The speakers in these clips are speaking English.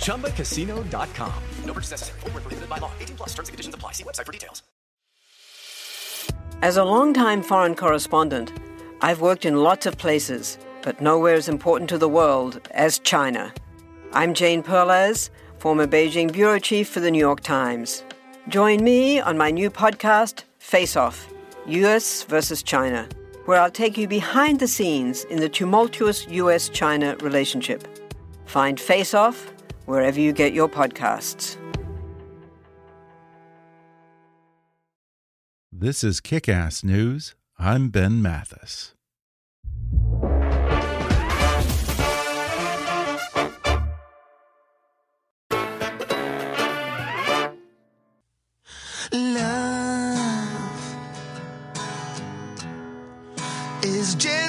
ChumbaCasino.com. No purchase necessary. Full prohibited by law. 18 plus terms and conditions apply. See website for details. As a longtime foreign correspondent, I've worked in lots of places, but nowhere as important to the world as China. I'm Jane Perlez, former Beijing bureau chief for the New York Times. Join me on my new podcast, Face Off US versus China, where I'll take you behind the scenes in the tumultuous US China relationship. Find Face Off wherever you get your podcasts. This is Kick Ass News. I'm Ben Mathis. Love is gentle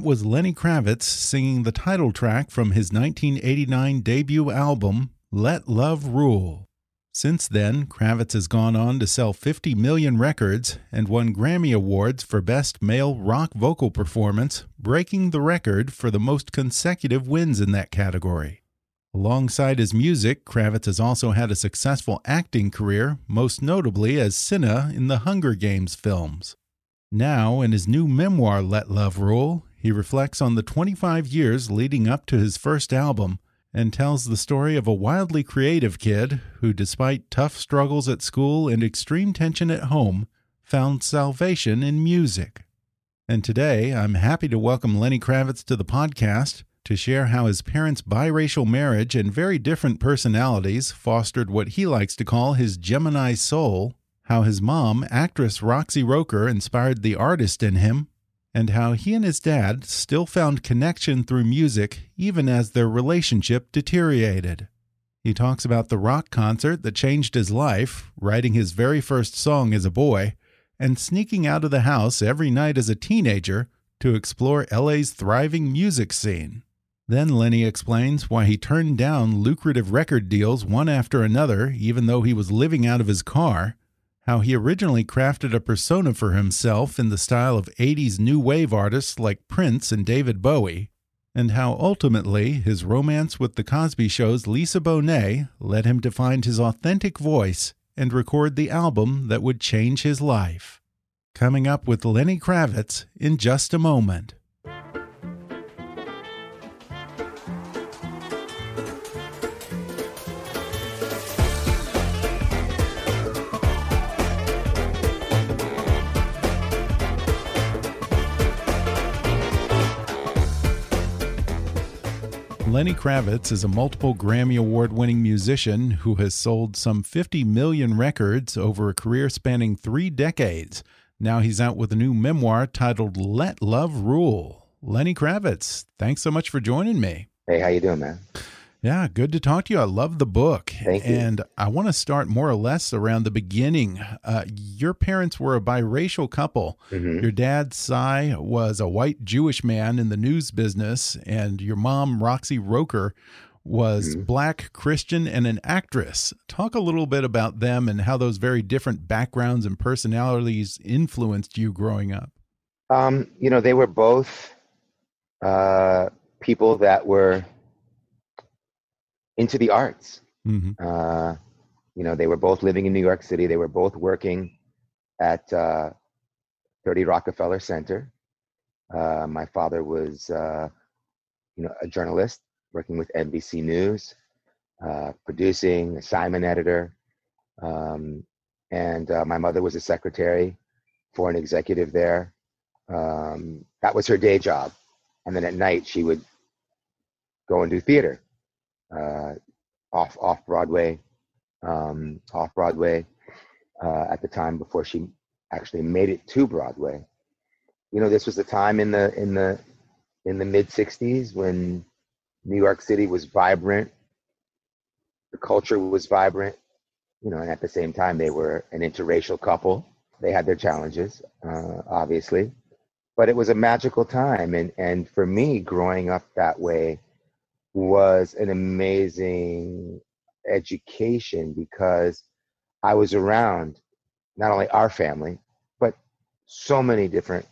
That was Lenny Kravitz singing the title track from his 1989 debut album, Let Love Rule. Since then, Kravitz has gone on to sell 50 million records and won Grammy Awards for Best Male Rock Vocal Performance, breaking the record for the most consecutive wins in that category. Alongside his music, Kravitz has also had a successful acting career, most notably as Cinna in the Hunger Games films. Now, in his new memoir, Let Love Rule, he reflects on the 25 years leading up to his first album and tells the story of a wildly creative kid who, despite tough struggles at school and extreme tension at home, found salvation in music. And today, I'm happy to welcome Lenny Kravitz to the podcast to share how his parents' biracial marriage and very different personalities fostered what he likes to call his Gemini soul, how his mom, actress Roxy Roker, inspired the artist in him, and how he and his dad still found connection through music even as their relationship deteriorated. He talks about the rock concert that changed his life, writing his very first song as a boy, and sneaking out of the house every night as a teenager to explore LA's thriving music scene. Then Lenny explains why he turned down lucrative record deals one after another, even though he was living out of his car how he originally crafted a persona for himself in the style of 80s new wave artists like Prince and David Bowie, and how ultimately his romance with The Cosby Show's Lisa Bonet led him to find his authentic voice and record the album that would change his life. Coming up with Lenny Kravitz in just a moment. Lenny Kravitz is a multiple Grammy Award winning musician who has sold some 50 million records over a career spanning three decades. Now he's out with a new memoir titled Let Love Rule. Lenny Kravitz, thanks so much for joining me. Hey, how you doing, man? Yeah, good to talk to you. I love the book. Thank you. And I want to start more or less around the beginning. Uh, your parents were a biracial couple. Mm -hmm. Your dad, Sy, was a white Jewish man in the news business, and your mom, Roxy Roker, was mm -hmm. black, Christian, and an actress. Talk a little bit about them and how those very different backgrounds and personalities influenced you growing up. Um, you know, they were both uh, people that were into the arts. Mhm. Uh, you know, they were both living in New York City. They were both working at uh, 30 Rockefeller Center. Uh, my father was, uh, you know, a journalist working with NBC News, uh, producing, assignment editor, um, and uh, my mother was a secretary for an executive there. Um, that was her day job, and then at night she would go and do theater, uh, off off Broadway, um, off Broadway uh, at the time before she actually made it to Broadway. You know, this was the time in the in the in the mid '60s when New York City was vibrant, the culture was vibrant. You know, and at the same time, they were an interracial couple. They had their challenges, uh, obviously, but it was a magical time. And and for me, growing up that way was an amazing education because I was around not only our family, but so many different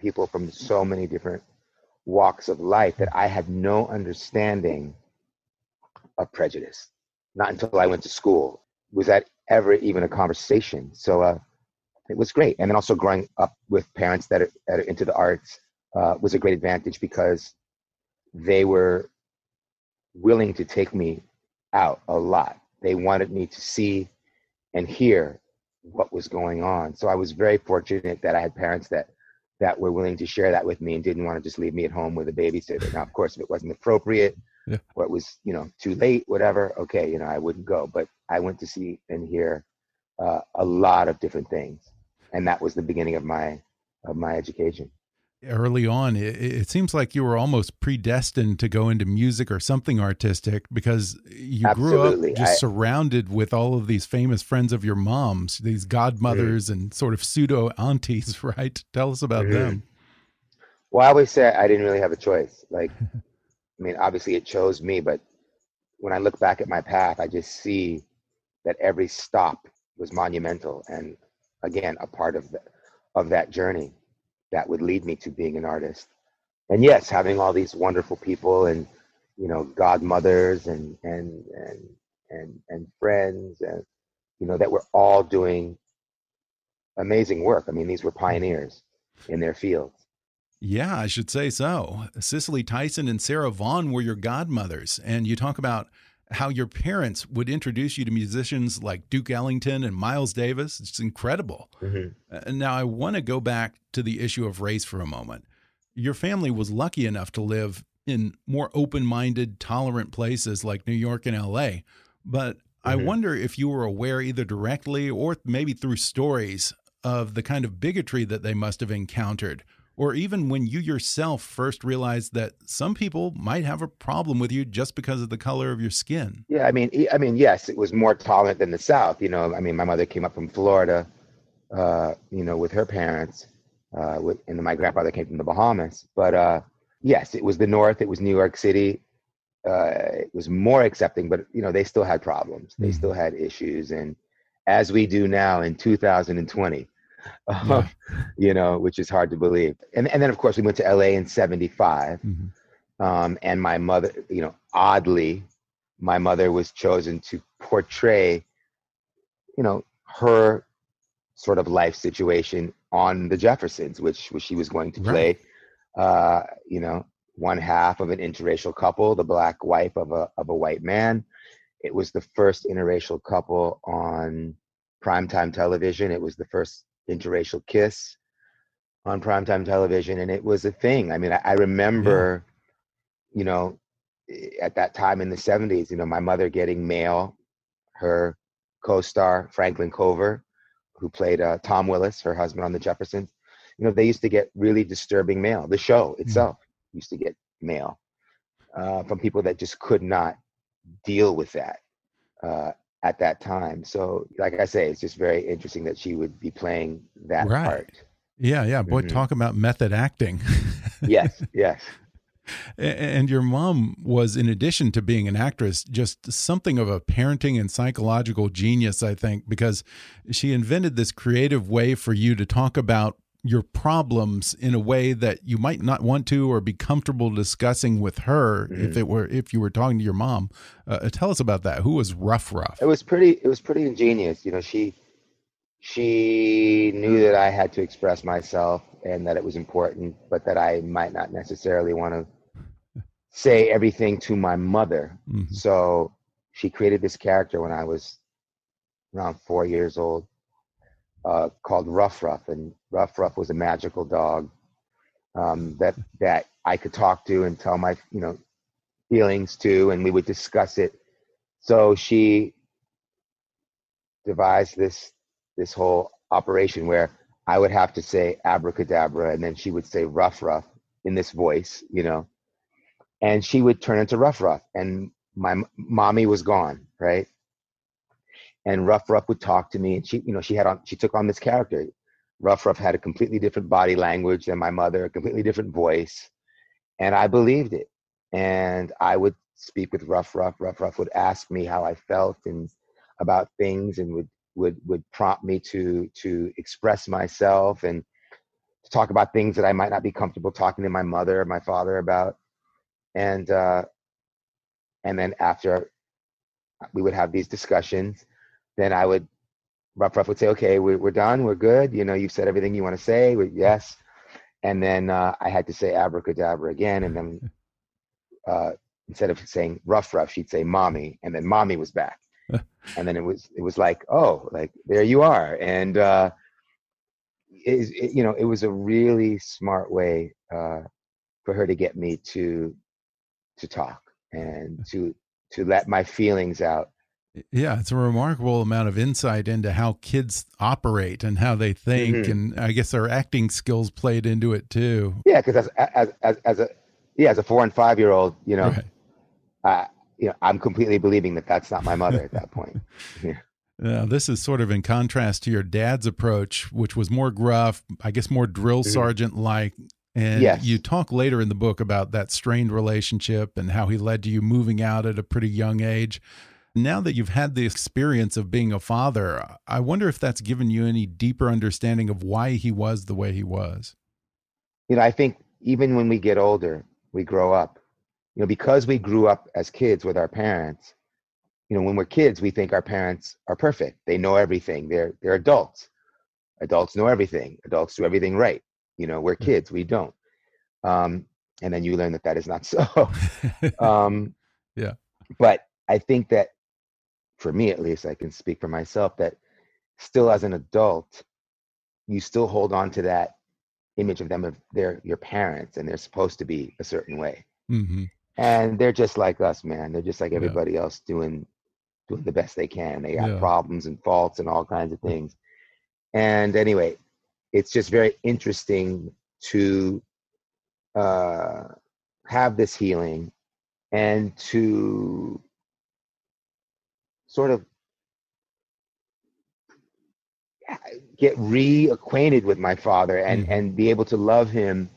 people from so many different walks of life that I had no understanding of prejudice. Not until I went to school was that ever even a conversation. So uh, it was great. And then also growing up with parents that are, that are into the arts uh, was a great advantage because they were willing to take me out a lot. They wanted me to see and hear what was going on. So I was very fortunate that I had parents that that were willing to share that with me and didn't want to just leave me at home with a babysitter. Now, of course, if it wasn't appropriate Yeah. or it was, you know, too late, whatever, okay, you know, I wouldn't go. But I went to see and hear uh, a lot of different things, and that was the beginning of my of my education. Early on, it, it seems like you were almost predestined to go into music or something artistic because you grew up just I- surrounded with all of these famous friends of your mom's, these godmothers and sort of pseudo aunties, right? Tell us about Mhm. them. Well, I always say I didn't really have a choice. Like, I mean, obviously it chose me, but when I look back at my path, I just see that every stop was monumental and again a part of the, of that journey that would lead me to being an artist. And yes, having all these wonderful people and you know godmothers and and and and and friends and you know that were all doing amazing work. I mean, these were pioneers in their fields. Yeah, I should say so. Cicely Tyson and Sarah Vaughan were your godmothers. And you talk about how your parents would introduce you to musicians like Duke Ellington and Miles Davis. It's incredible. Mhm. Uh, Now, I want to go back to the issue of race for a moment. Your family was lucky enough to live in more open minded, tolerant places like New York and LA. But I Mhm. wonder if you were aware, either directly or maybe through stories, of the kind of bigotry that they must have encountered. Or even when you yourself first realized that some people might have a problem with you just because of the color of your skin. Yeah, I mean, I mean, yes, it was more tolerant than the South. You know, I mean, my mother came up from Florida, uh, you know, with her parents, uh, with, and my grandfather came from the Bahamas. But uh, yes, it was the North. It was New York City. Uh, it was more accepting, but you know, they still had problems. They Mhm. still had issues, and as we do now in 2020, Yeah. you know, which is hard to believe. And and then of course we went to LA in '75 Mhm. um, and my mother, you know, oddly, my mother was chosen to portray, you know, her sort of life situation on the Jeffersons, which, which she was going to play, uh, you know, one half of an interracial couple, the black wife of a of a white man. It was the first interracial couple on primetime television. It was the first interracial kiss on primetime television, and it was a thing. I mean, I, I remember, you know, at that time in the '70s, you know, my mother getting mail, her co-star Franklin Cover, who played uh, Tom Willis, her husband on The Jeffersons. You know, they used to get really disturbing mail. The show itself used to get mail uh, from people that just could not deal with that uh, at that time. So, like I say, it's just very interesting that she would be playing that Right. part. Yeah, yeah. Boy, Mhm. talk about method acting. Yes, yes. And your mom was, in addition to being an actress, just something of a parenting and psychological genius, I think, because she invented this creative way for you to talk about your problems in a way that you might not want to or be comfortable discussing with her if it were if you were talking to your mom. Uh, tell us about that. Who was rough, rough? it was pretty it was pretty ingenious you know she she knew that I had to express myself and that it was important, but that I might not necessarily want to say everything to my mother. Mhm. So she created this character when I was around four years old uh, called Rough Rough, and Rough Rough was a magical dog um, that that I could talk to and tell my you know feelings to, and we would discuss it. So she devised this this whole operation where I would have to say abracadabra, and then she would say rough rough in this voice, you know, and she would turn into rough rough, and my mommy was gone, right? And rough rough would talk to me, and she, you know, she had on she took on this character. Rough rough had a completely different body language than my mother, a completely different voice, and I believed it. And I would speak with rough rough. Rough rough would ask me how I felt and about things, and would would would prompt me to to express myself and to talk about things that I might not be comfortable talking to my mother or my father about. And uh, and then after we would have these discussions, then I would rough rough would say, "Okay, we're we're done. We're good. You know, you've said everything you want to say. We, yes." And then uh, I had to say abracadabra again, and then uh, instead of saying rough rough, she'd say mommy, and then mommy was back and then it was it was like oh like there you are and uh it, it, you know it was a really smart way uh for her to get me to to talk and to to let my feelings out Yeah, it's a remarkable amount of insight into how kids operate and how they think, Mhm. and I guess their acting skills played into it too. yeah because as, as as as a yeah as a four and five year old you know Right. uh you know i'm completely believing that that's not my mother at that point yeah Now, this is sort of in contrast to your dad's approach, which was more gruff, I guess more drill Mhm. sergeant like. And Yes. you talk later in the book about that strained relationship and how he led to you moving out at a pretty young age. Now that you've had the experience of being a father, I wonder if that's given you any deeper understanding of why he was the way he was. you know, I think even when we get older, we grow up. You know, because we grew up as kids with our parents, you know, when we're kids, we think our parents are perfect. They know everything. They're they're adults. Adults know everything. Adults do everything right. You know, we're kids. We don't. Um, and then you learn that that is not so. um, Yeah. But I think that, for me at least, I can speak for myself that still as an adult, you still hold on to that image of them of their your parents, and they're supposed to be a certain way, hmm and they're just like us, man. They're just like Yeah. everybody else doing doing the best they can. They got Yeah. problems and faults and all kinds of things. And anyway, it's just very interesting to uh, have this healing and to sort of get reacquainted with my father and Mhm. and be able to love him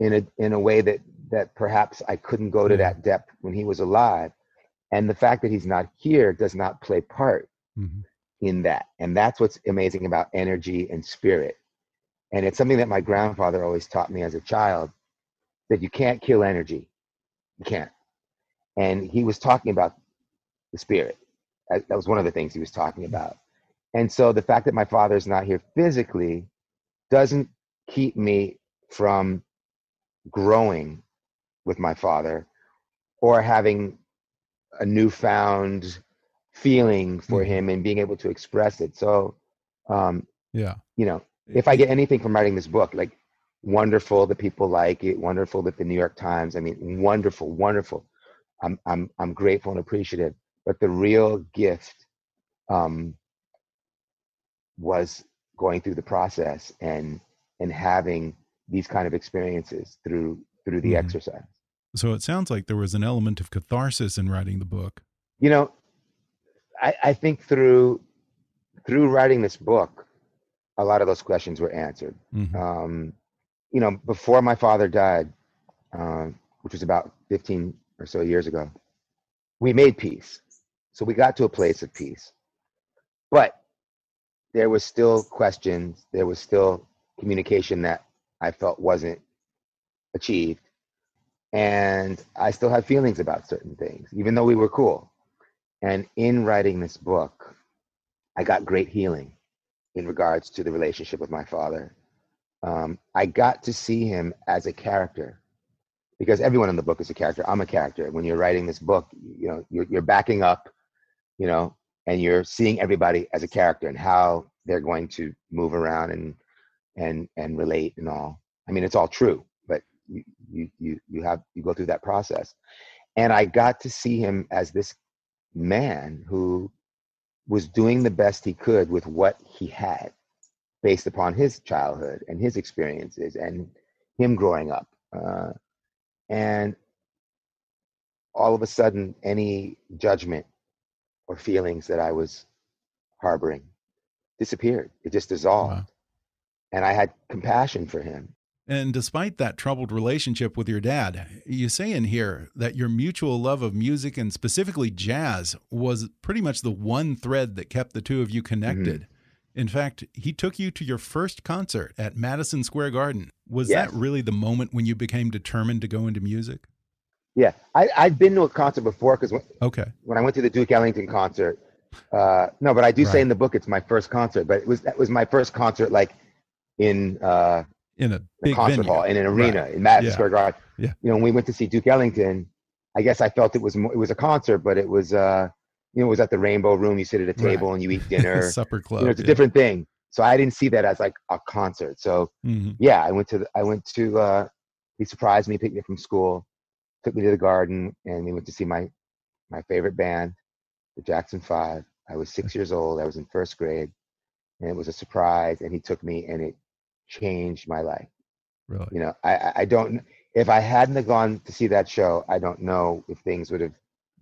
in a in a way that that perhaps I couldn't go to Yeah. that depth when he was alive. And the fact that he's not here does not play part hmm in that. And that's what's amazing about energy and spirit. And it's something that my grandfather always taught me as a child that you can't kill energy. You can't. And he was talking about the spirit that was one of the things he was talking about and so the fact that my father is not here physically doesn't keep me from growing with my father or having a newfound feeling for Mhm. him and being able to express it so um Yeah. you know if i get anything from writing this book like wonderful that people like it wonderful that the new york times i mean wonderful wonderful i'm i'm i'm grateful and appreciative but the real gift um was going through the process and and having these kind of experiences through through the Mhm. exercise So it sounds like there was an element of catharsis in writing the book. you know i i think through through writing this book a lot of those questions were answered Mhm. um, you know, before my father died, um, which was about 15 or so years ago, we made peace. So we got to a place of peace. But there was still questions, there was still communication that I felt wasn't achieved. And I still had feelings about certain things, even though we were cool. And in writing this book, I got great healing in regards to the relationship with my father. Um, I got to see him as a character because everyone in the book is a character. I'm a character. When you're writing this book, you know, you're, you're backing up, you know, and you're seeing everybody as a character and how they're going to move around and and and relate and all. I mean, it's all true, but you you you have you go through that process, and I got to see him as this man who was doing the best he could with what he had based upon his childhood and his experiences and him growing up uh, and all of a sudden any judgment or feelings that i was harboring disappeared it just dissolved Wow. and i had compassion for him And despite that troubled relationship with your dad, you say in here that your mutual love of music and specifically jazz was pretty much the one thread that kept the two of you connected. Mm-hmm. In fact, he took you to your first concert at Madison Square Garden. Was Yes. that really the moment when you became determined to go into music? Yeah I, i'd been to a concert before because when, Okay. when i went to the duke ellington concert uh, no but i do say in the book it's my first concert but it was that was my first concert like in uh, In a concert venue. hall in an arena Right. in Madison Yeah. Square Garden. Yeah. You know, when we went to see Duke Ellington, I guess I felt it was more, it was a concert, but it was uh, you know, it was at the Rainbow Room. You sit at a Right. table and you eat dinner. Supper club. you know, it's a yeah. different thing. So I didn't see that as like a concert. So Mhm. yeah, I went to the, I went to uh, he surprised me, picked me up from school, took me to the garden, and we went to see my my favorite band, the Jackson Five. I was six years old. I was in first grade, and it was a surprise. And he took me, and it changed my life Really. you know I, I don't if i hadn't have gone to see that show i don't know if things would have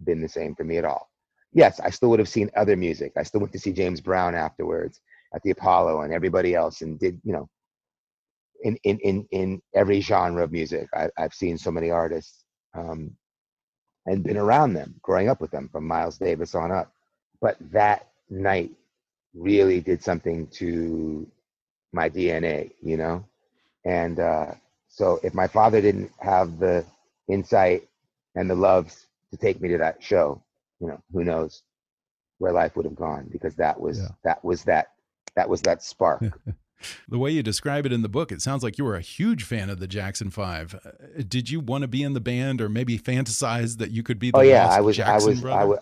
been the same for me at all yes i still would have seen other music i still went to see james brown afterwards at the apollo and everybody else and did you know in in in, in every genre of music I, i've seen so many artists um, and been around them growing up with them from miles davis on up but that night really did something to my dna you know and uh, so if my father didn't have the insight and the love to take me to that show, you know, who knows where life would have gone because that was Yeah. that was that that was that spark. The way you describe it in the book, it sounds like you were a huge fan of the Jackson Five. Uh, Did you want to be in the band, or maybe fantasize that you could be the oh yeah, I was Jackson I was? I was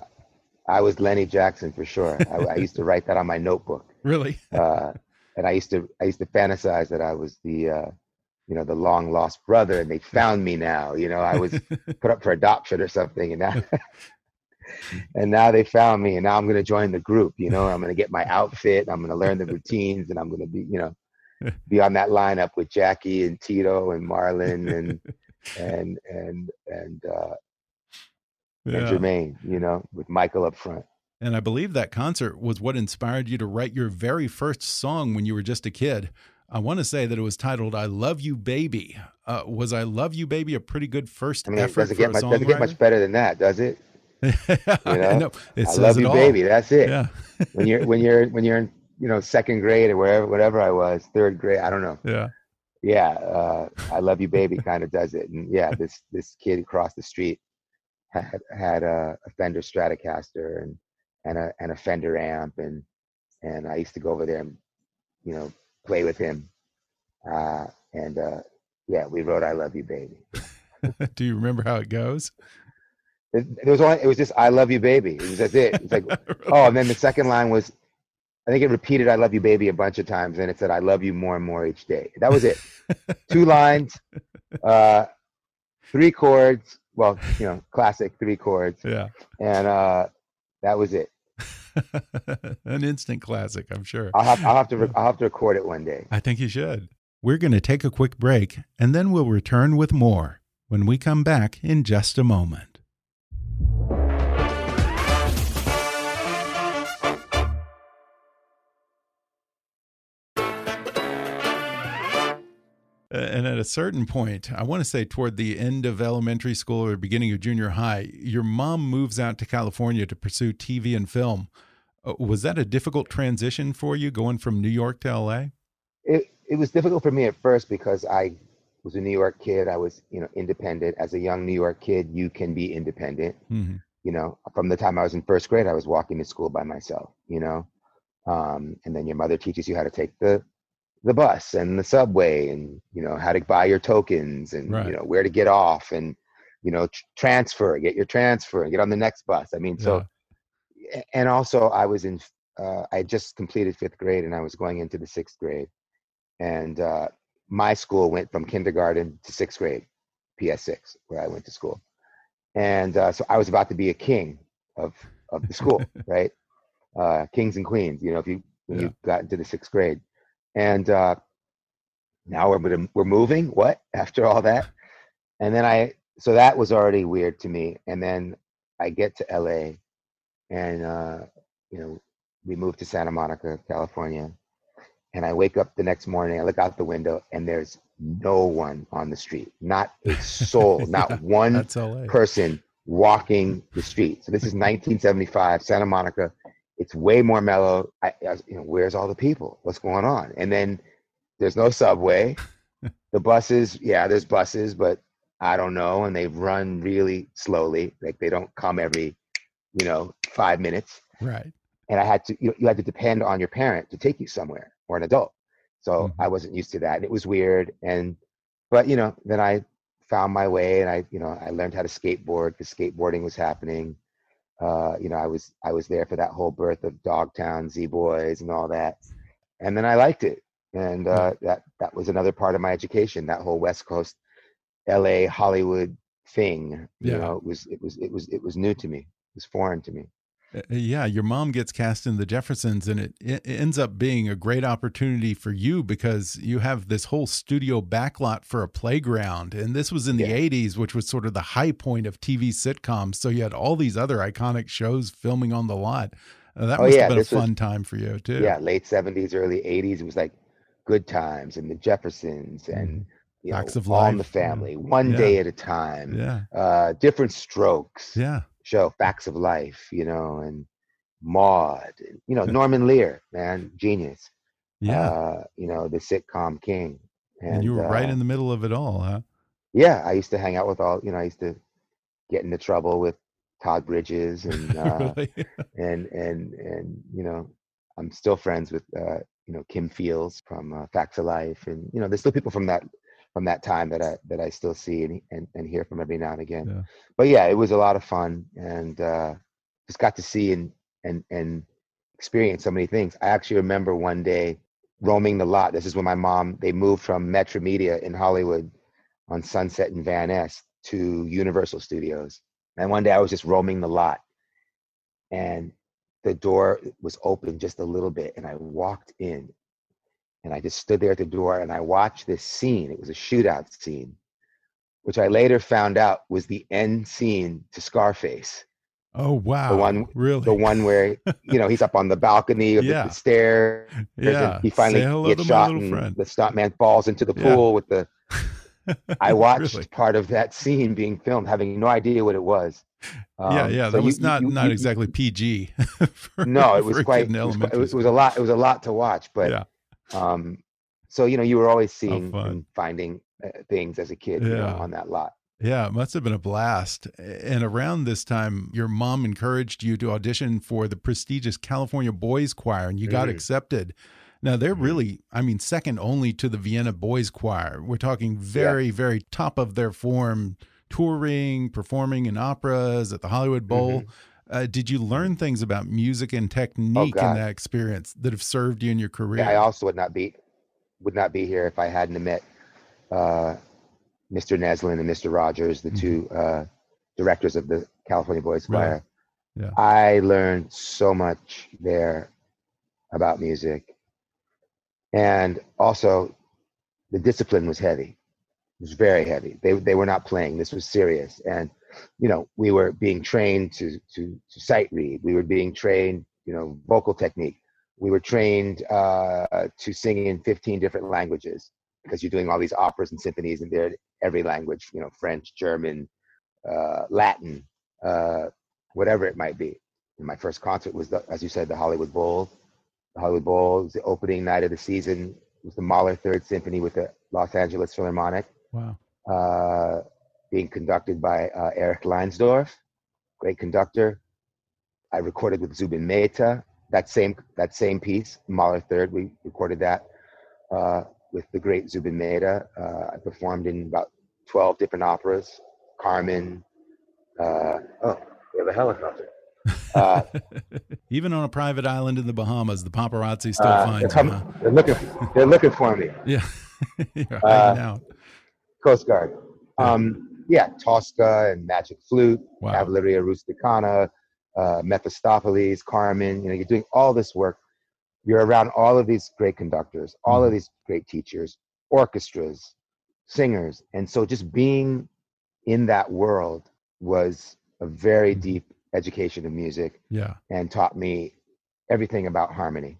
I was Lenny Jackson for sure. I, I used to write that on my notebook. Really? uh, and I used to I used to fantasize that I was the uh, you know the long lost brother, and they found me now. You know, I was put up for adoption or something, and now and now they found me, and now I'm going to join the group. You know, I'm going to get my outfit, I'm going to learn the routines, and I'm going to be you know be on that lineup with Jackie and Tito and Marlon and and and and uh, and Jermaine. You know, with Michael up front. And I believe that concert was what inspired you to write your very first song when you were just a kid. I want to say that it was titled "I Love You, Baby." Uh, was "I Love You, Baby" a pretty good first I mean, effort doesn't for get a much doesn't get much better than that, does it? I know? It I love you, baby. That's it. Yeah, when you're when you're when you're in you know second grade or wherever whatever I was third grade I don't know yeah. yeah uh, I love you baby kind of does it and yeah this this kid across the street had had a, a Fender Stratocaster and and a and a Fender amp and and I used to go over there and you know play with him uh, and uh, yeah we wrote I love you baby Do you remember how it goes? It, it was only it was just I love you baby it was that's it it's like Oh, and then the second line was, I think it repeated "I love you, baby" a bunch of times, and it said "I love you more and more each day." That was it. Two lines, uh, three chords. Well, you know, classic three chords, yeah. and uh, that was it. An instant classic, I'm sure. I'll have, I'll have to I'll have to record it one day. I think you should. We're going to take a quick break and then we'll return with more when we come back in just a moment. And at a certain point, I want to say toward the end of elementary school or beginning of junior high, your mom moves out to California to pursue TV and film. Uh, Was that a difficult transition for you going from New York to LA? It it was difficult for me at first because I was a New York kid. I was, you know, independent. As a young New York kid, you can be independent. hmm you know from the time i was in first grade i was walking to school by myself you know um, and then your mother teaches you how to take the the bus and the subway and you know how to buy your tokens and Right. you know where to get off and you know tr- transfer get your transfer and get on the next bus. I mean so a- and also i was in uh, i just completed fifth grade and i was going into the sixth grade. And uh, my school went from kindergarten to sixth grade ps6 where i went to school. And uh, so i was about to be a king of of the school right? Uh, kings and queens you know if you when Yeah. you got into the sixth grade and uh, now we're we're moving what after all that and then i so that was already weird to me and then i get to la and uh, you know we moved to santa monica california and i wake up the next morning i look out the window and there's no one on the street not a soul Yeah, not one person walking the street. So this is 1975, Santa Monica. It's way more mellow. I, I you know, where's all the people? What's going on? And then there's no subway. the buses, yeah, there's buses, but I don't know, and they run really slowly. Like they don't come every, you know, five minutes. Right. And I had to, you, you had to depend on your parent to take you somewhere or an adult. So Mhm. I wasn't used to that. And it was weird. And, but you know, then I found my way and I, you know, I learned how to skateboard because skateboarding was happening. Uh, you know, I was I was there for that whole birth of Dogtown, Z Boys, and all that, and then I liked it, and uh, that that was another part of my education. That whole West Coast, L.A. Hollywood thing. You Yeah. know, it was it was it was it was new to me. It was foreign to me. Uh, Yeah, your mom gets cast in The Jeffersons, and it, it ends up being a great opportunity for you because you have this whole studio backlot for a playground. And this was in the 80s, which was sort of the high point of TV sitcoms. So you had all these other iconic shows filming on the lot. Uh, that Oh, must yeah, have been a this was- fun time for you, too. Yeah, late seventies, early eighties. It was like Good Times and the Jeffersons and you know, Mm-hmm. Of All in the Life, yeah. Family, One Yeah. Day at a Time, Yeah. uh, Diff'rent Strokes. Yeah. Show Facts of Life, you know, and Maude, and, you know, Norman Lear, man, genius. Yeah. Uh, you know, the sitcom king. And, and you were right uh, in the middle of it all, huh? Yeah, I used to hang out with all, you know, I used to get into trouble with Todd Bridges and uh, really? and and and you know, I'm still friends with uh, you know Kim Fields from uh, Facts of Life, and you know, there's still people from that from that time that I that I still see and and, and hear from every now and again. Yeah. But yeah, it was a lot of fun, and uh, just got to see and and and experience so many things. I actually remember one day roaming the lot. This is when my mom they moved from Metromedia in Hollywood on Sunset and Van Ness to Universal Studios. And one day I was just roaming the lot, and the door was open just a little bit, and I walked in, and I just stood there at the door, and I watched this scene. It was a shootout scene, which I later found out was the end scene to Scarface Oh, wow. The one- really? the one where you know he's up on the balcony of the- Yeah. the stairs. yeah. and he finally gets shot, and friend. the stuntman falls into the Yeah. pool with the. I watched Really? part of that scene being filmed, having no idea what it was. yeah, Um, yeah. so That you- was not you- not you- exactly PG. for- No, it was quite. kid in It was, quite- it was, it was a lot. It was a lot to watch, but Yeah. Um, so you know, you were always seeing and finding uh, things as a kid, you know, on that lot. Yeah, it must have been a blast. And around this time, your mom encouraged you to audition for the prestigious California Boys Choir, and you got Mhm. accepted. Now, they're Mhm. really, I mean, second only to the Vienna Boys Choir. We're talking very, very top of their form, touring, performing in operas at the Hollywood Bowl. Uh, did you learn things about music and technique in that experience that have served you in your career? Yeah, I also would not be would not be here if I hadn't met uh, Mr. Neslund and Mr. Rogers, the Mhm. two uh, directors of the California Boys Right. Choir. Yeah. I learned so much there about music, and also the discipline was heavy. It was very heavy. They they were not playing. This was serious, and you know we were being trained to to to sight read. We were being trained, you know, vocal technique. We were trained uh, to sing in 15 different languages because you're doing all these operas and symphonies and they're every language you know french german uh, latin uh, whatever it might be. And my first concert was the, as you said the hollywood bowl. The hollywood bowl was the opening night of the season. It was the mahler third symphony with the los angeles philharmonic. Wow. uh, being conducted by uh, Eric Leinsdorf, great conductor. I recorded with Zubin Mehta, that same that same piece, Mahler Third, we recorded that uh, with the great Zubin Mehta. Uh, I performed in about twelve different operas. Carmen. Uh, oh, we have a helicopter. Uh, Even on a private island in the Bahamas, the paparazzi still uh, finds they're, you. coming- huh? they're looking. They're looking for me. Yeah, you're Uh, out. Coast Guard. Um, yeah, Tosca and Magic Flute, Wow. Cavalleria Rusticana, uh, Mephistopheles, Carmen. You know, you're doing all this work. You're around all of these great conductors, all of these great teachers, orchestras, singers, and so just being in that world was a very deep education in music Yeah. and taught me everything about harmony.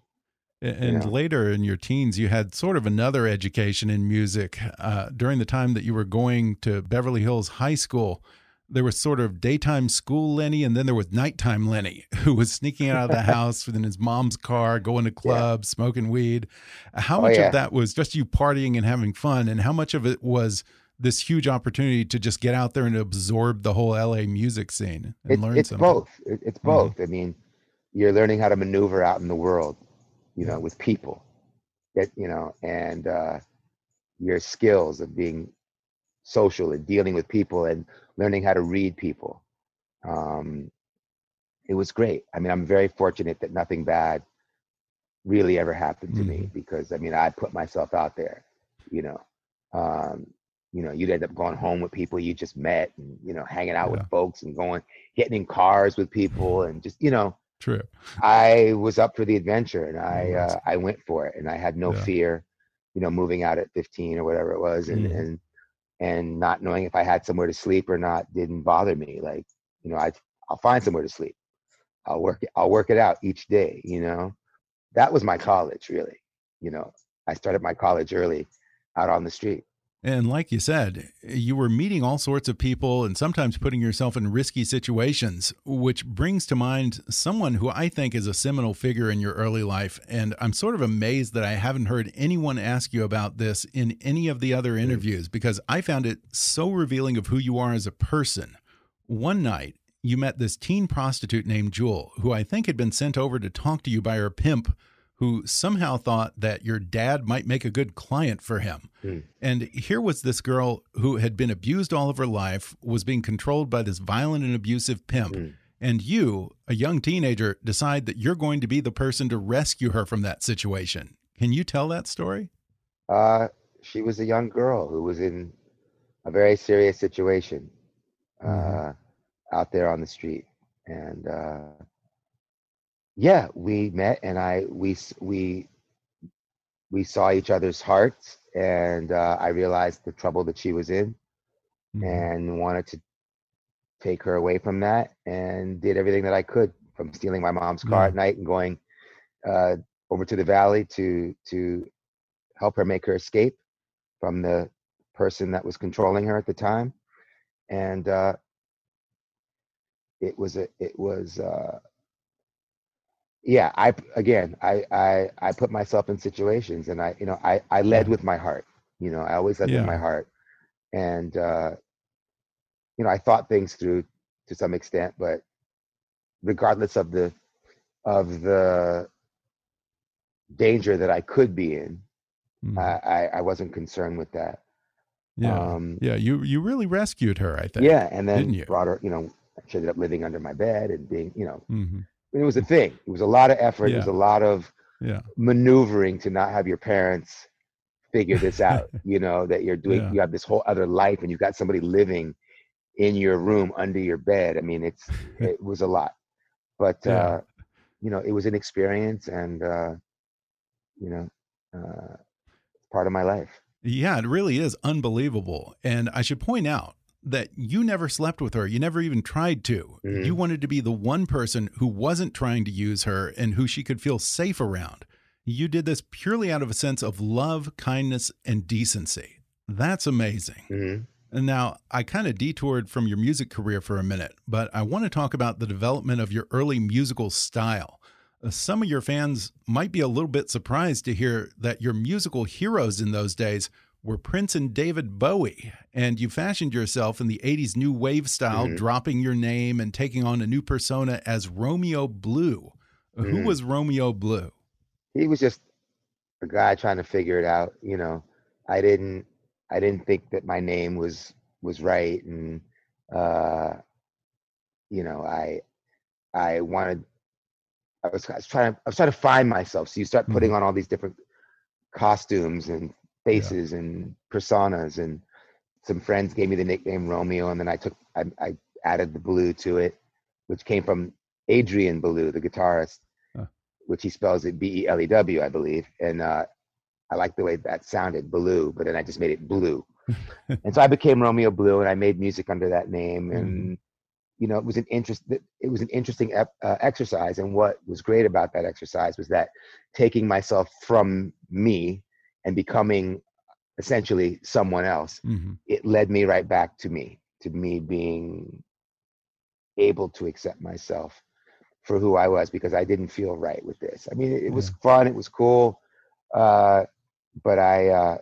And know. later in your teens, you had sort of another education in music. Uh, during the time that you were going to Beverly Hills High School, there was sort of daytime school Lenny, and then there was nighttime Lenny, who was sneaking out of the house in his mom's car, going to clubs, smoking weed. How Oh, much yeah. of that was just you partying and having fun, and how much of it was this huge opportunity to just get out there and absorb the whole LA music scene and It, learn it's something? both. It, it's both. I mean, you're learning how to maneuver out in the world, you know, with people, that you know, and uh, your skills of being social and dealing with people and learning how to read people. Um, it was great. I mean, I'm very fortunate that nothing bad really ever happened to me because I mean, I put myself out there, you know. Um, you know, you'd end up going home with people you just met and, you know, hanging out Yeah. with folks and going, getting in cars with people and just, you know, True. I was up for the adventure and I, Yes. uh, I went for it and I had no Yeah. fear, you know, moving out at 15 or whatever it was and, Mhm. and, and not knowing if I had somewhere to sleep or not didn't bother me. Like, you know, I, I'll find somewhere to sleep. I'll work it, I'll work it out each day, you know, that was my college really. You know, I started my college early out on the street. And like you said, you were meeting all sorts of people and sometimes putting yourself in risky situations, which brings to mind someone who I think is a seminal figure in your early life. And I'm sort of amazed that I haven't heard anyone ask you about this in any of the other interviews because I found it so revealing of who you are as a person. One night, you met this teen prostitute named Jewel, who I think had been sent over to talk to you by her pimp, who somehow thought that your dad might make a good client for him. And here was this girl who had been abused all of her life, was being controlled by this violent and abusive pimp. And you, a young teenager, decide that you're going to be the person to rescue her from that situation. Can you tell that story? Uh, she was a young girl who was in a very serious situation uh, out there on the street, and uh, yeah, we met, and I we we we saw each other's hearts, and uh, I realized the trouble that she was in, Mhm. and wanted to take her away from that, and did everything that I could, from stealing my mom's car Yeah. at night and going uh, over to the valley to to help her make her escape from the person that was controlling her at the time and uh it was a it was uh yeah i again i i i put myself in situations and i you know i i led with my heart you know i always led Yeah. with my heart and uh you know i thought things through to some extent but regardless of the of the danger that i could be in Mhm. I, I wasn't concerned with that. yeah. Um, yeah. You, you really rescued her, I think. yeah, and then brought her. You know, she ended up living under my bed and being. You know, hmm it was a thing. It was a lot of effort. It was a lot of Yeah. maneuvering to not have your parents figure this out. you know that you're doing. Yeah. You have this whole other life, and you've got somebody living in your room under your bed. I mean, it's it was a lot, but Yeah. uh, you know, it was an experience, and uh, you know, uh, part of my life. Yeah, it really is unbelievable. And I should point out that you never slept with her. You never even tried to. Mhm. You wanted to be the one person who wasn't trying to use her and who she could feel safe around. You did this purely out of a sense of love, kindness, and decency. That's amazing. hmm And now I kind of detoured from your music career for a minute, but I want to talk about the development of your early musical style. Uh, Some of your fans might be a little bit surprised to hear that your musical heroes in those days were Prince and David Bowie, and you fashioned yourself in the 80s new wave style, dropping your name and taking on a new persona as Romeo Blue. Who Mhm. was Romeo Blue? he was just a guy trying to figure it out you know i didn't i didn't think that my name was was right and uh you know i i wanted i was, I was trying to i was trying to find myself so you start putting on all these different costumes and faces and personas and some friends gave me the nickname romeo and then i took i, I added the blue to it which came from adrian Belew, the guitarist Huh. which he spells it b-e-l-e-w i believe and uh I like the way that sounded, Blue, but then I just made it Blue. and so I became Romeo Blue, and I made music under that name. And you know, it was an interest. It was an interesting ep- uh, exercise. And what was great about that exercise was that taking myself from me and becoming essentially someone else, Mhm. it led me right back to me, to me being able to accept myself for who I was because I didn't feel right with this. I mean, it, it was fun, it was cool, uh, but I uh,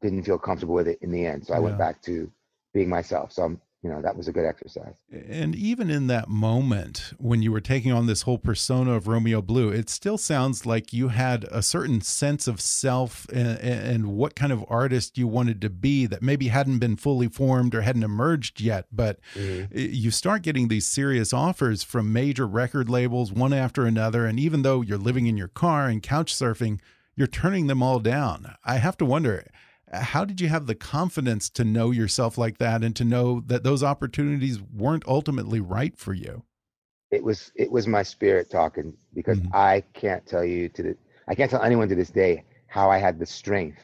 didn't feel comfortable with it in the end. So I went back to being myself. So I'm, you know, that was a good exercise. And even in that moment when you were taking on this whole persona of Romeo Blue, it still sounds like you had a certain sense of self and, and what kind of artist you wanted to be that maybe hadn't been fully formed or hadn't emerged yet. But mm-hmm. you start getting these serious offers from major record labels, one after another. And even though you're living in your car and couch surfing, you're turning them all down. I have to wonder how did you have the confidence to know yourself like that and to know that those opportunities weren't ultimately right for you It was it was my spirit talking because Mhm. I can't tell you to the I can't tell anyone to this day how I had the strength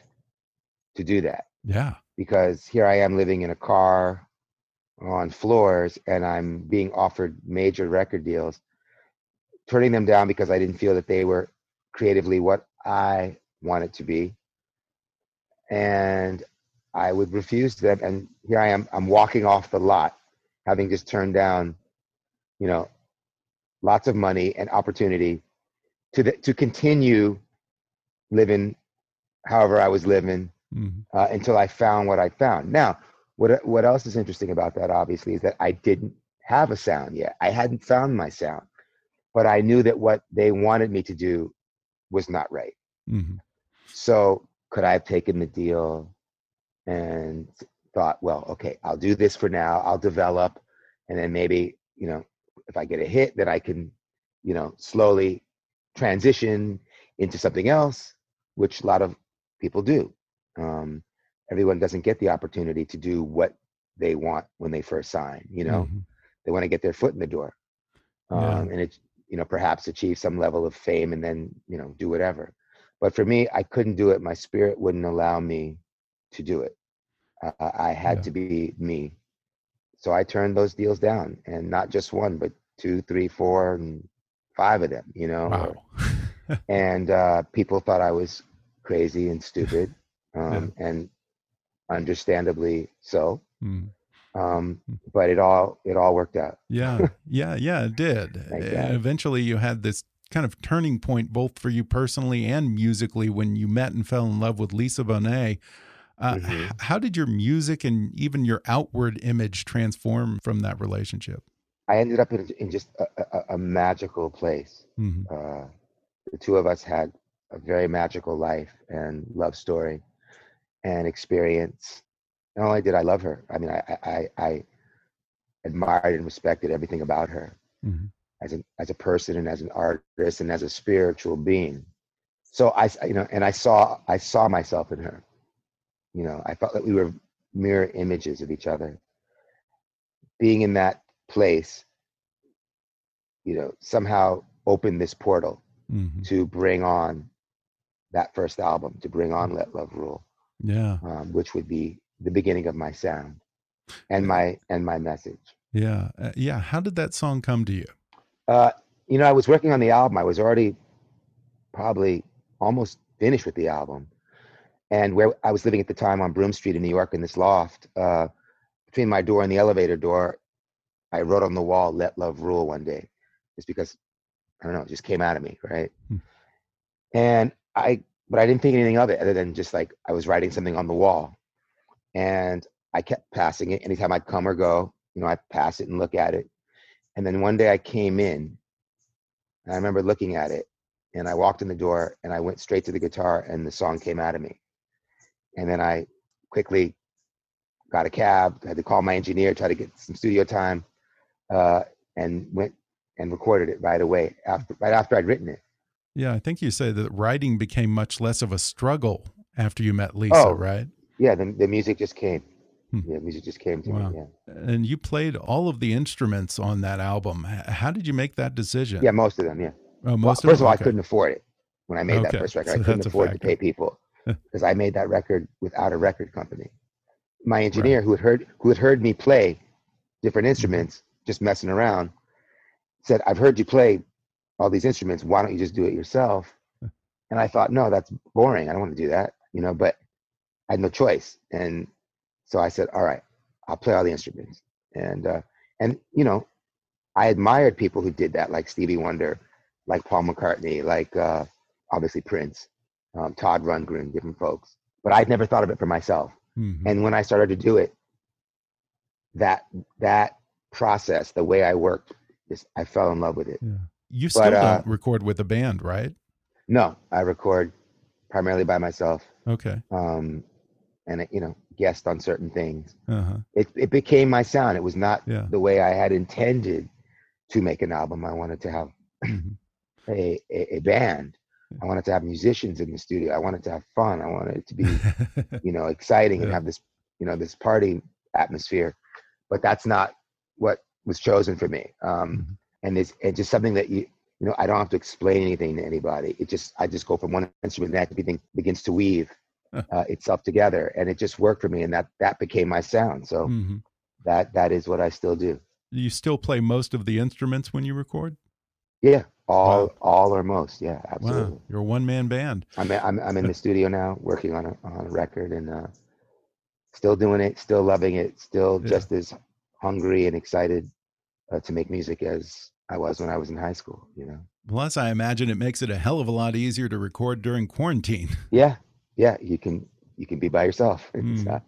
to do that. yeah because here I am living in a car on floors and I'm being offered major record deals, turning them down because I didn't feel that they were creatively what I wanted to be. And I would refuse them. And here I am, I'm walking off the lot, having just turned down, you know, lots of money and opportunity to the, to continue living however I was living Mhm. uh, until I found what I found. Now, what what else is interesting about that? Obviously, is that I didn't have a sound yet. I hadn't found my sound, but I knew that what they wanted me to do was not right. Mhm. So, could I have taken the deal and thought, well, okay, I'll do this for now. I'll develop, and then maybe you know, if I get a hit, then I can, you know, slowly transition into something else, which a lot of people do. Um, everyone doesn't get the opportunity to do what they want when they first sign. You know, Mhm. they want to get their foot in the door, Yeah. um, and it, you know, perhaps achieve some level of fame and then you know do whatever. But for me, I couldn't do it. My spirit wouldn't allow me to do it. Uh, I had Yeah. to be me. So I turned those deals down, and not just one, but two, three, four, and five of them. You know, wow and uh, people thought I was crazy and stupid, um, and understandably so. Mhm. Um, but it all it all worked out. yeah yeah yeah it did and eventually you had this kind of turning point both for you personally and musically when you met and fell in love with lisa bonet uh, Mhm. how did your music and even your outward image transform from that relationship I ended up in, in just a, a, a magical place. Mhm. Uh, the two of us had a very magical life and love story and experience. Not only did I love her, I mean, I, I, I I admired and respected everything about her Mhm. As an as a person and as an artist and as a spiritual being. So I you know, and I saw I saw myself in her. You know, I felt that we were mirror images of each other. Being in that place, you know, somehow opened this portal Mhm. to bring on that first album, to bring on Let Love Rule, yeah um, which would be the beginning of my sound and my and my message. yeah uh, yeah how did that song come to you Uh, you know, I was working on the album. I was already probably almost finished with the album, and where I was living at the time on Broome Street in New York in this loft, uh, between my door and the elevator door, I wrote on the wall "Let Love Rule" one day, just because I don't know, it just came out of me, right? Hmm. And I, but I didn't think anything of it other than just like I was writing something on the wall, and I kept passing it anytime I'd come or go. You know, I'd pass it and look at it, and then one day I came in And I remember looking at it and I walked in the door and I went straight to the guitar and the song came out of me. And then I quickly got a cab, had to call my engineer, try to get some studio time, uh, and went and recorded it right away after right after I'd written it. Yeah, I think you said that writing became much less of a struggle after you met Lisa, Oh, right? Yeah, the, the music just came. Hmm. Yeah, music just came to Wow. me. Yeah. And you played all of the instruments on that album. How did you make that decision? Yeah, most of them. Yeah. Oh, Well, most first of them? all, I couldn't afford it when I made Okay, that first record. so I couldn't afford to pay people because I made that record without a record company. My engineer, who had heard who had heard me play different instruments, just messing around, said, "I've heard you play all these instruments. Why don't you just do it yourself?" And I thought, "No, that's boring. I don't want to do that." You know, but I had no choice, and so I said, "All right, I'll play all the instruments." And uh, and you know, I admired people who did that, like Stevie Wonder, like Paul McCartney, like uh, obviously Prince, um, Todd Rundgren, different folks. But I'd never thought of it for myself. Mhm. And when I started to do it, that that process, the way I worked, just I fell in love with it. Yeah. You still But, uh, don't record with a band, right? No, I record primarily by myself, Okay. um, and it, you know, guest on certain things. Uh huh. It it became my sound. It was not Yeah. the way I had intended to make an album. I wanted to have Mhm. a, a, a band. I wanted to have musicians in the studio. I wanted to have fun. I wanted it to be, you know, exciting and have this, you know, this party atmosphere. But that's not what was chosen for me. Um, Mhm. And it's, it's just something that you, you know, I don't have to explain anything to anybody. It just, I just go from one instrument and everything begins to weave uh, itself together, and it just worked for me. And that that became my sound. So Mhm. that that is what I still do. You still play most of the instruments when you record? Yeah, all Wow. all or most. Yeah, absolutely. Wow. You're a one man band. I'm I'm I'm in the studio now, working on a on a record, and uh, still doing it, still loving it, still Yeah. just as hungry and excited uh, to make music as I was when I was in high school. You know. Plus, I imagine it makes it a hell of a lot easier to record during quarantine. Yeah, yeah. You can you can be by yourself. and Mm. stuff.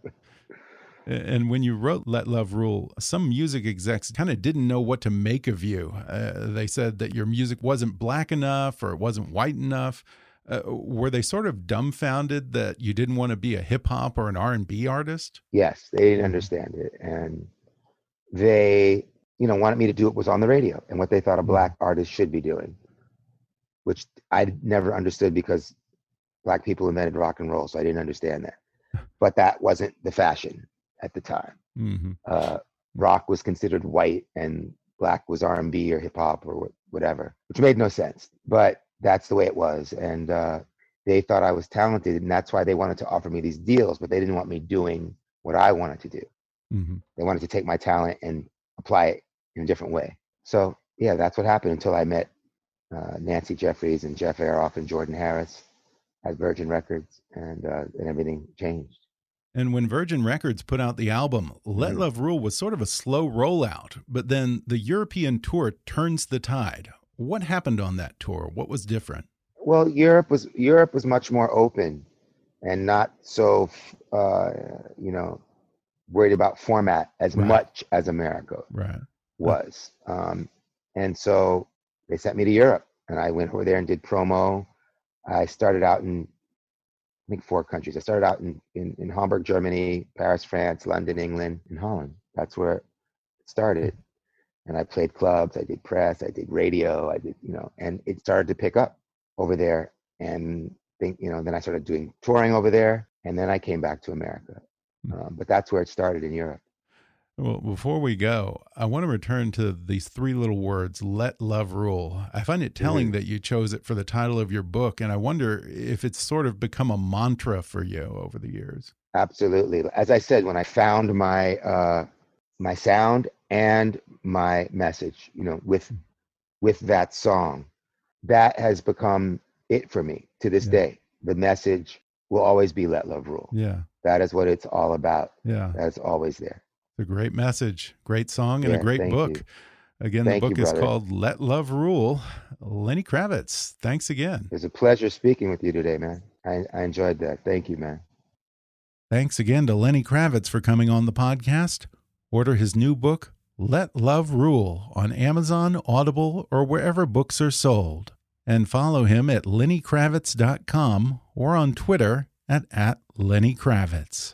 And when you wrote Let Love Rule, some music execs kind of didn't know what to make of you. Uh, they said that your music wasn't black enough or it wasn't white enough. Uh, were they sort of dumbfounded that you didn't want to be a hip hop or an R and B artist? Yes, they didn't understand it, and they you know wanted me to do what was on the radio and what they thought a black artist should be doing, which I never understood because black people invented rock and roll, so I didn't understand that. But that wasn't the fashion at the time. hmm Uh, rock was considered white, and black was R and B or hip hop or whatever, which made no sense. But that's the way it was, and uh, they thought I was talented, and that's why they wanted to offer me these deals. But they didn't want me doing what I wanted to do. hmm They wanted to take my talent and apply it in a different way. So yeah, that's what happened until I met uh, Nancy Jeffries and Jeff Ayeroff and Jordan Harris at Virgin Records, and uh, and everything changed. And when Virgin Records put out the album, Let Mhm. Love Rule was sort of a slow rollout, but then the European tour turns the tide. What happened on that tour? What was different? Well, Europe was Europe was much more open and not so uh, you know worried about format as Right. much as America Right. was. Um, and so they sent me to Europe, and I went over there and did promo. I started out in I think four countries. I started out in, in, in Hamburg, Germany, Paris, France, London, England, and Holland. That's where it started. And I played clubs, I did press, I did radio, I did, you know, and it started to pick up over there. And think, you know, then I started doing touring over there, and then I came back to America. Um, but that's where it started in Europe. Well, before we go, I want to return to these three little words, let love rule. I find it telling Mhm. that you chose it for the title of your book, and I wonder if it's sort of become a mantra for you over the years. Absolutely. As I said, when I found my uh, my sound and my message, you know, with with that song, that has become it for me to this Yeah. day. The message will always be "Let Love Rule." Yeah, That is what it's all about. yeah. That's always there. It's a great message, great song, and a great book. you. Again, Thank the you, book is called Let Love Rule. Lenny Kravitz, thanks again. It was a pleasure speaking with you today, man. I, I enjoyed that. Thank you, man. Thanks again to Lenny Kravitz for coming on the podcast. Order his new book, Let Love Rule on Amazon, Audible, or wherever books are sold. And follow him at lenny.kravitz.com or on Twitter at, at Lenny Kravitz.